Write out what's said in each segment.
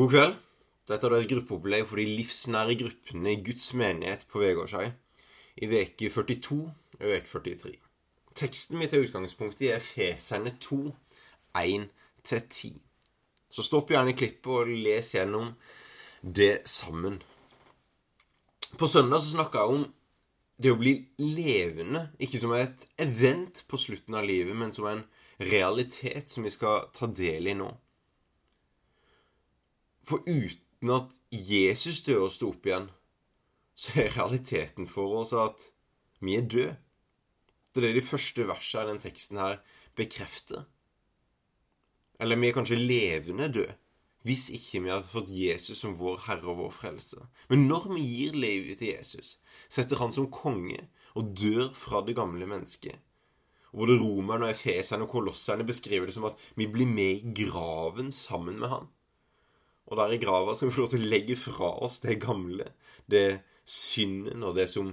God kveld. Dette er et gruppeopplegg for de livsnære gruppene i Guds menighet på Vegårshei i veke 42 og veke 43. Teksten min til utgangspunktet er Feserne 2, 1-10. Så stopp gjerne klippet og les gjennom det sammen. På søndag så snakka jeg om det å bli levende, ikke som et event på slutten av livet, men som en realitet som vi skal ta del i nå. For uten at Jesus dør og står opp igjen, så er realiteten for oss at vi er døde. Det er det de første versene i den teksten her bekrefter. Eller vi er kanskje levende døde, hvis ikke vi har fått Jesus som vår Herre og vår Frelse. Men når vi gir livet til Jesus, setter Han som konge og dør fra det gamle mennesket. Og Både romerne, og efeserne og kolosserne beskriver det som at vi blir med i graven sammen med Han. Og der i grava skal vi få lov til å legge fra oss det gamle, det synden og det som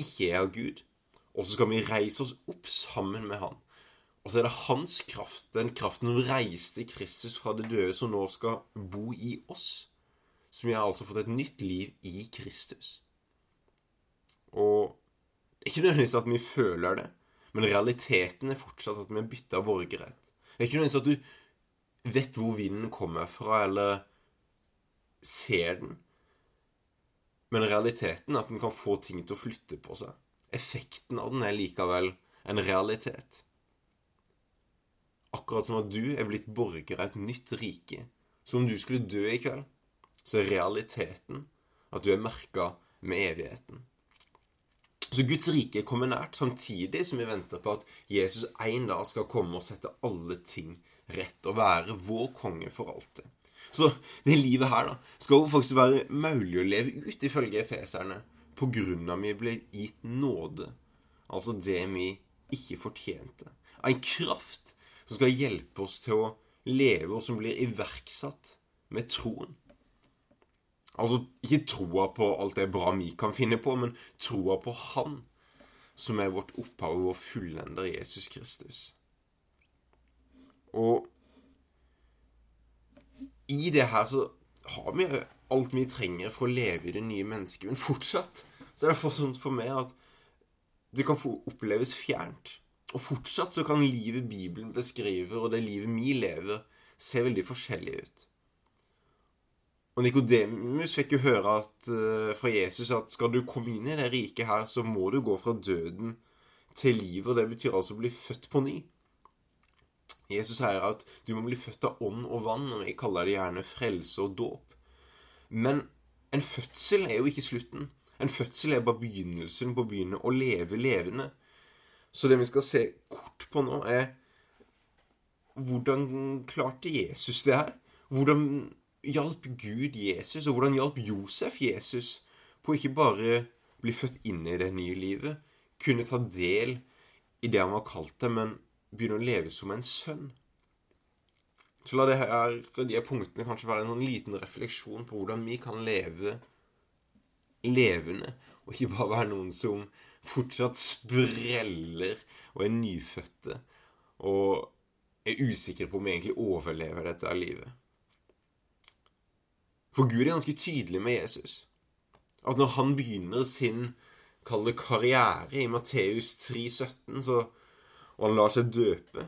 ikke er av Gud. Og så skal vi reise oss opp sammen med Han. Og så er det hans kraft, den kraften som reiste Kristus fra det døde, som nå skal bo i oss. Som vi har altså fått et nytt liv i Kristus. Og det er ikke nødvendigvis at vi føler det, men realiteten er fortsatt at vi er bytta borgerrett. Det er ikke nødvendigvis at du vet hvor vinden kommer fra, eller ser den. Men realiteten er at den kan få ting til å flytte på seg. Effekten av den er likevel en realitet. Akkurat som at du er blitt borger av et nytt rike. Så om du skulle dø i kveld, så er realiteten at du er merka med evigheten. Så Guds rike kommer nært, samtidig som vi venter på at Jesus en dag skal komme og sette alle ting rett og være vår konge for alltid. Så det livet her da, skal jo faktisk være mulig å leve ut, ifølge efeserne, på grunn av vi ble gitt nåde. Altså det vi ikke fortjente. En kraft som skal hjelpe oss til å leve, og som blir iverksatt med troen. Altså ikke troa på alt det bra vi kan finne på, men troa på Han, som er vårt opphav og vår fullender, Jesus Kristus. Og i det her så har vi alt vi trenger for å leve i det nye mennesket. Men fortsatt så er det sånn for meg at det kan oppleves fjernt. Og fortsatt så kan livet Bibelen beskriver, og det livet vi lever, se veldig forskjellig ut. Og Nikodemus fikk jo høre at, uh, fra Jesus at skal du komme inn i det riket her, så må du gå fra døden til livet. Og det betyr altså å bli født på ny. Jesus sier at du må bli født av ånd og vann, og vi kaller det gjerne frelse og dåp. Men en fødsel er jo ikke slutten. En fødsel er bare begynnelsen på å begynne å leve levende. Så det vi skal se kort på nå, er hvordan klarte Jesus det her? Hvordan hjalp Gud Jesus, og hvordan hjalp Josef Jesus på ikke bare bli født inn i det nye livet, kunne ta del i det han var kalt det, men begynne å leve som en sønn. Så la her, de her punktene kanskje være en liten refleksjon på hvordan vi kan leve levende, og ikke bare være noen som fortsatt spreller og er nyfødte og er usikre på om vi egentlig overlever dette livet. For Gud er ganske tydelig med Jesus. At når han begynner sin kall karriere i Matteus 3,17, så og han lar seg døpe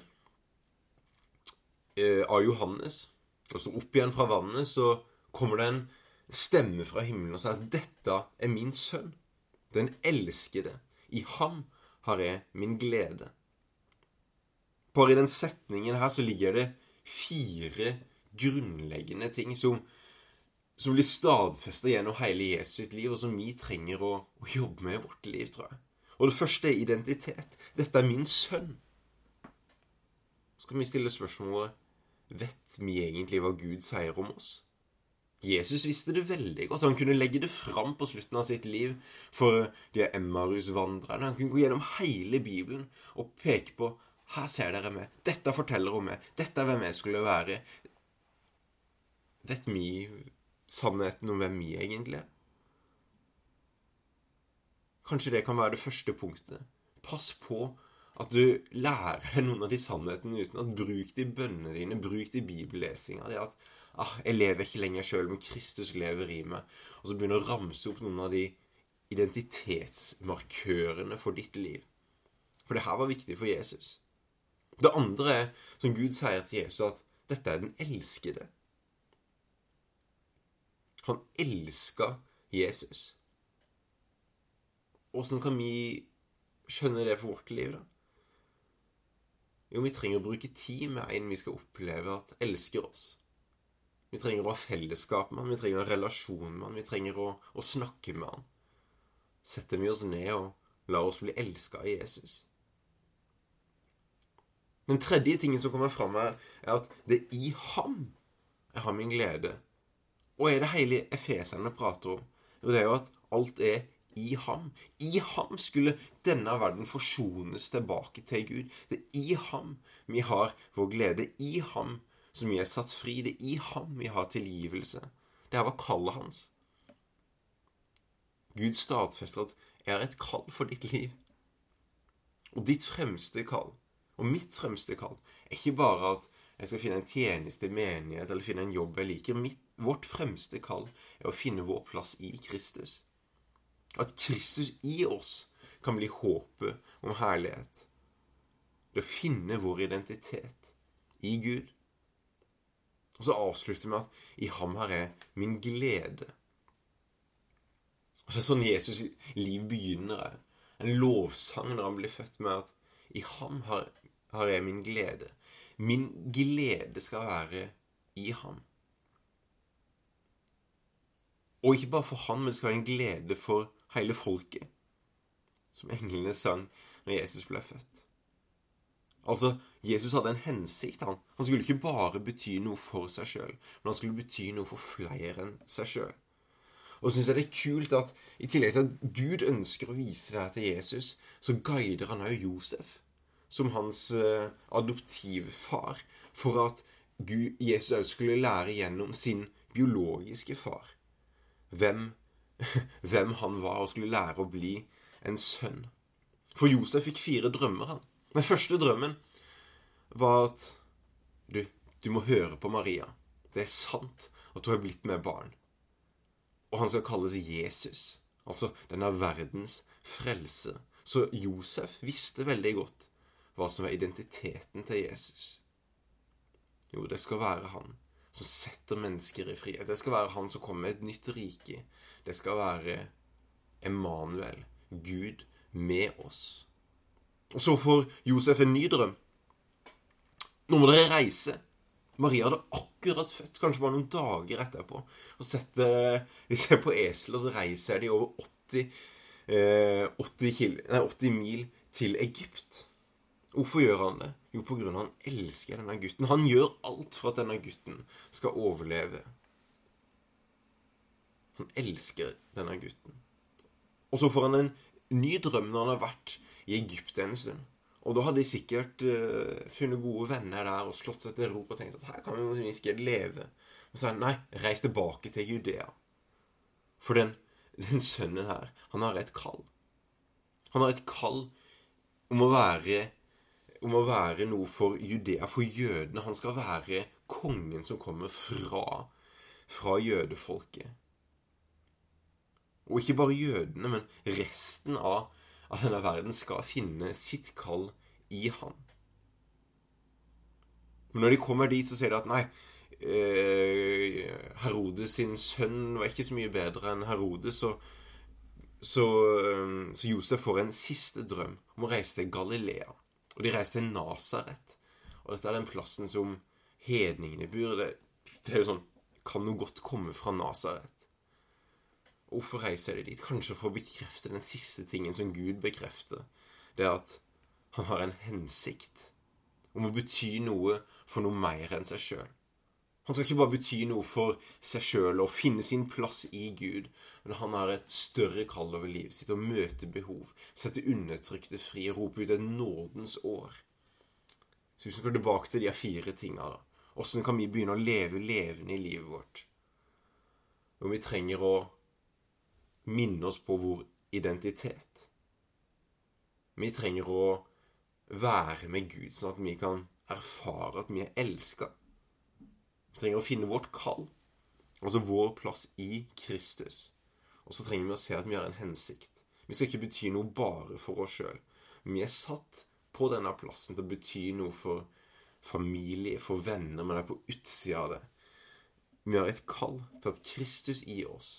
eh, av Johannes. Og så opp igjen fra vannet, så kommer det en stemme fra himmelen og sier at 'Dette er min sønn, den elskede. I ham har jeg min glede'. Bare i den setningen her så ligger det fire grunnleggende ting som, som blir stadfesta gjennom hele Jesus sitt liv, og som vi trenger å, å jobbe med i vårt liv, tror jeg. Og det første er identitet. Dette er min sønn. Så kan vi stille spørsmålet Vet vi egentlig hva Gud sier om oss? Jesus visste det veldig godt. Han kunne legge det fram på slutten av sitt liv for de Emmarus-vandrerne. Han kunne gå gjennom hele Bibelen og peke på her ser dere meg. Dette forteller om meg. Dette er hvem jeg skulle være. Vet vi sannheten om hvem vi egentlig er? Kanskje det kan være det første punktet. Pass på At du lærer deg noen av de sannhetene uten at bruk de bønnene dine, bruk de bibellesinga. Det at ah, jeg lever ikke lenger sjøl, men Kristus lever i meg. Og så begynner du å ramse opp noen av de identitetsmarkørene for ditt liv. For det her var viktig for Jesus. Det andre er, som Gud sier til Jesus, at dette er den elskede. Han elska Jesus. Åssen kan vi skjønne det for vårt liv, da? Jo, vi trenger å bruke tid med en vi skal oppleve at elsker oss. Vi trenger å ha fellesskap med han, vi trenger å ha relasjon med han, vi trenger å, å snakke med han. Setter vi oss ned og lar oss bli elska av Jesus. Den tredje tingen som kommer fram her, er at det er i ham jeg har min glede. Og er det hele efeserne prater om? Jo, det er jo at alt er i ham. I ham skulle denne verden forsones tilbake til Gud. Det er i ham vi har vår glede. I ham som vi er satt fri. Det er i ham vi har tilgivelse. Det her var kallet hans. Gud stadfester at 'jeg har et kall for ditt liv'. Og ditt fremste kall, og mitt fremste kall, er ikke bare at jeg skal finne en tjeneste i menighet eller finne en jobb jeg liker. Mitt, vårt fremste kall er å finne vår plass i Kristus. At Kristus i oss kan bli håpet om herlighet. Det å finne vår identitet i Gud. Og så avslutter med at i ham har jeg min glede. Og Det er sånn Jesus' liv begynner. En lovsang når han blir født med at i ham har, har jeg min glede. Min glede skal være i ham. Og ikke bare for han, men det skal være en glede for hele folket. Som englene sang når Jesus ble født. Altså, Jesus hadde en hensikt. Han Han skulle ikke bare bety noe for seg sjøl, men han skulle bety noe for flere enn seg sjøl. Og så syns jeg det er kult at i tillegg til at Gud ønsker å vise det her til Jesus, så guider han òg Josef som hans uh, adoptivfar, for at Gud, Jesus òg skulle lære gjennom sin biologiske far hvem hvem han var, og skulle lære å bli en sønn. For Josef fikk fire drømmer. han. Den første drømmen var at du, du må høre på Maria. Det er sant at hun er blitt med barn. Og han skal kalles Jesus, altså denne verdens frelse. Så Josef visste veldig godt hva som var identiteten til Jesus. Jo, det skal være han som setter mennesker i frihet. Det skal være han som kommer med et nytt rike. Det skal være Emanuel, Gud med oss. Og så får Josef en ny drøm. Nå må dere reise. Maria hadde akkurat født, kanskje bare noen dager etterpå. Og setter de ser på eselet, og så reiser de over 80, eh, 80, kilo, nei, 80 mil til Egypt. Hvorfor gjør han det? Jo, på grunn av han elsker denne gutten. Han gjør alt for at denne gutten skal overleve. Han elsker denne gutten. Og så får han en ny drøm når han har vært i Egypt en stund. Og da hadde de sikkert uh, funnet gode venner der og slått seg til ro og tenkt at her kan vi minske leve. Men så sa han nei, reis tilbake til Judea. For den, den sønnen her, han har et kall. Han har et kall om å være om å være noe for Judea, for jødene. Han skal være kongen som kommer fra, fra jødefolket. Og ikke bare jødene, men resten av, av denne verden skal finne sitt kall i han. Men når de kommer dit, så sier de at nei, eh, Herodes sin sønn var ikke så mye bedre enn Herodes, så, så, eh, så Josef får en siste drøm om å reise til Galilea. Og de reiste til Nasaret. Og dette er den plassen som hedningene bor. Det, det er jo sånn Kan noe godt komme fra Nasaret? Hvorfor reiser de dit? Kanskje for å bekrefte den siste tingen som Gud bekrefter. Det er at han har en hensikt om å bety noe for noe mer enn seg sjøl. Han skal ikke bare bety noe for seg sjøl og finne sin plass i Gud, men han har et større kall over livet sitt å møte behov, sette undertrykte fri, rope ut et nådens år. Så hvis vi går tilbake til de fire tinga, da Åssen kan vi begynne å leve levende i livet vårt? Og vi trenger å minne oss på vår identitet. Vi trenger å være med Gud, sånn at vi kan erfare at vi er elska. Vi trenger å finne vårt kall, altså vår plass i Kristus. Og så trenger vi å se at vi har en hensikt. Vi skal ikke bety noe bare for oss sjøl. Vi er satt på denne plassen til å bety noe for familie, for venner, men det er på utsida av det. Vi har et kall til at Kristus i oss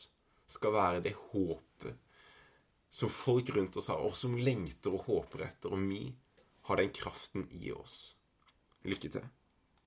skal være det håpet som folk rundt oss har, og som lengter og håper etter, og vi har den kraften i oss. Lykke til.